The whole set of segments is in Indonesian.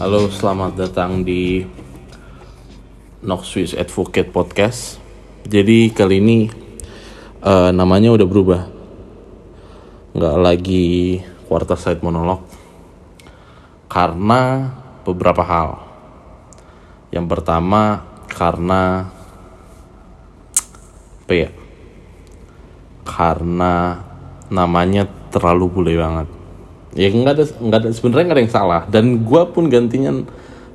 Halo, selamat datang di Nox Swiss Advocate Podcast. Jadi kali ini eh, namanya udah berubah, nggak lagi quarter side monolog karena beberapa hal. Yang pertama karena apa ya? Karena namanya terlalu bule banget ya nggak ada nggak ada sebenarnya nggak ada yang salah. Dan gue pun gantinya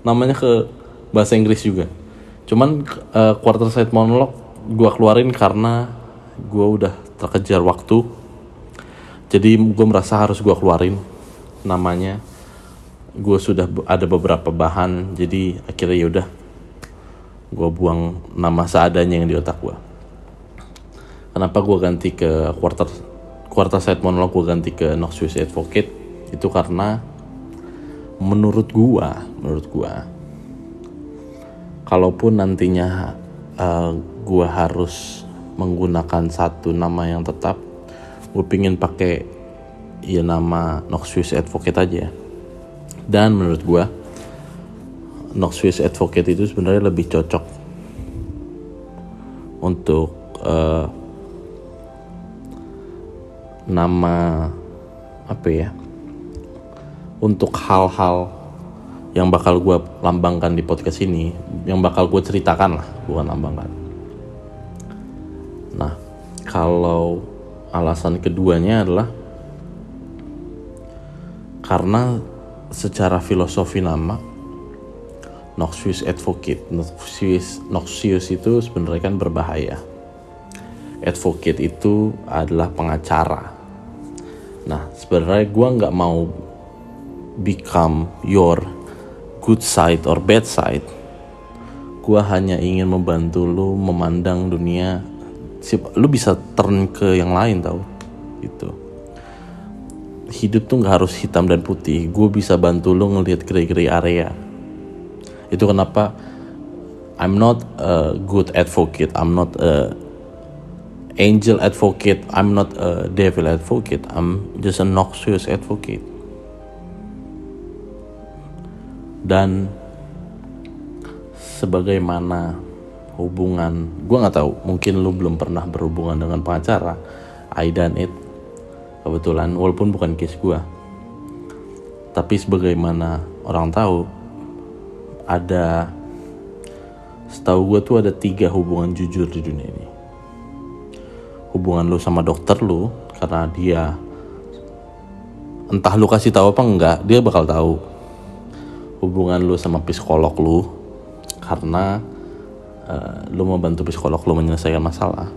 namanya ke bahasa Inggris juga. Cuman uh, quarter side monolog gue keluarin karena gue udah terkejar waktu. Jadi gue merasa harus gue keluarin. Namanya gue sudah ada beberapa bahan. Jadi akhirnya yaudah gue buang nama seadanya yang di otak gue kenapa gue ganti ke quarter quarter side monolog gue ganti ke Noxious Advocate itu karena menurut gua menurut gua kalaupun nantinya uh, gua harus menggunakan satu nama yang tetap gue pingin pakai ya nama Noxious Advocate aja. Dan menurut gua Noxious Advocate itu sebenarnya lebih cocok untuk uh, nama apa ya untuk hal-hal yang bakal gue lambangkan di podcast ini, yang bakal gue ceritakan lah, bukan lambangkan. Nah, kalau alasan keduanya adalah karena secara filosofi nama Noxious Advocate, Noxious, Noxious itu sebenarnya kan berbahaya. Advocate itu adalah pengacara. Nah, sebenarnya gue nggak mau become your good side or bad side. Gue hanya ingin membantu lu memandang dunia. Lu bisa turn ke yang lain tau gitu. Hidup tuh nggak harus hitam dan putih. Gue bisa bantu lu ngelihat grey-grey area. Itu kenapa I'm not a good advocate. I'm not a angel advocate. I'm not a devil advocate. I'm just a noxious advocate dan sebagaimana hubungan gue nggak tahu mungkin lu belum pernah berhubungan dengan pengacara I done it kebetulan walaupun bukan case gue tapi sebagaimana orang tahu ada setahu gue tuh ada tiga hubungan jujur di dunia ini. Hubungan lu sama dokter lu karena dia entah lu kasih tahu apa enggak dia bakal tahu hubungan lu sama psikolog lu karena uh, lu membantu psikolog lu menyelesaikan masalah.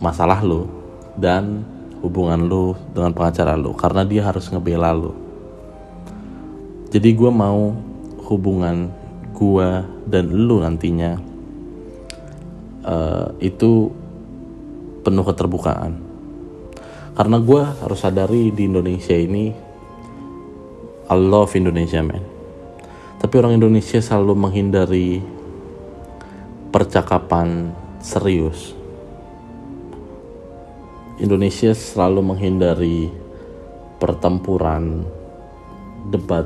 Masalah lu dan hubungan lu dengan pengacara lu karena dia harus ngebela lu. Jadi gue mau hubungan gue dan lu nantinya uh, itu penuh keterbukaan. Karena gue harus sadari di Indonesia ini I love Indonesia man. Tapi orang Indonesia selalu menghindari percakapan serius. Indonesia selalu menghindari pertempuran debat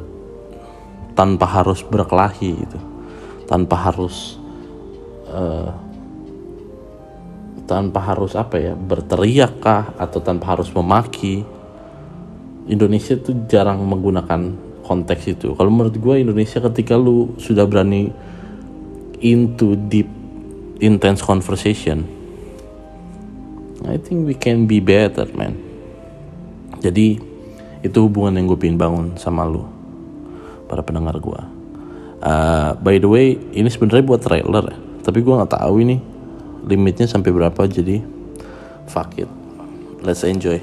tanpa harus berkelahi gitu. Tanpa harus uh, tanpa harus apa ya berteriak kah atau tanpa harus memaki Indonesia tuh jarang menggunakan konteks itu. Kalau menurut gue Indonesia ketika lu sudah berani into deep intense conversation, I think we can be better, man. Jadi itu hubungan yang gue pingin bangun sama lu, para pendengar gue. Uh, by the way, ini sebenarnya buat trailer ya, tapi gue nggak tahu ini limitnya sampai berapa jadi fuck it, let's enjoy.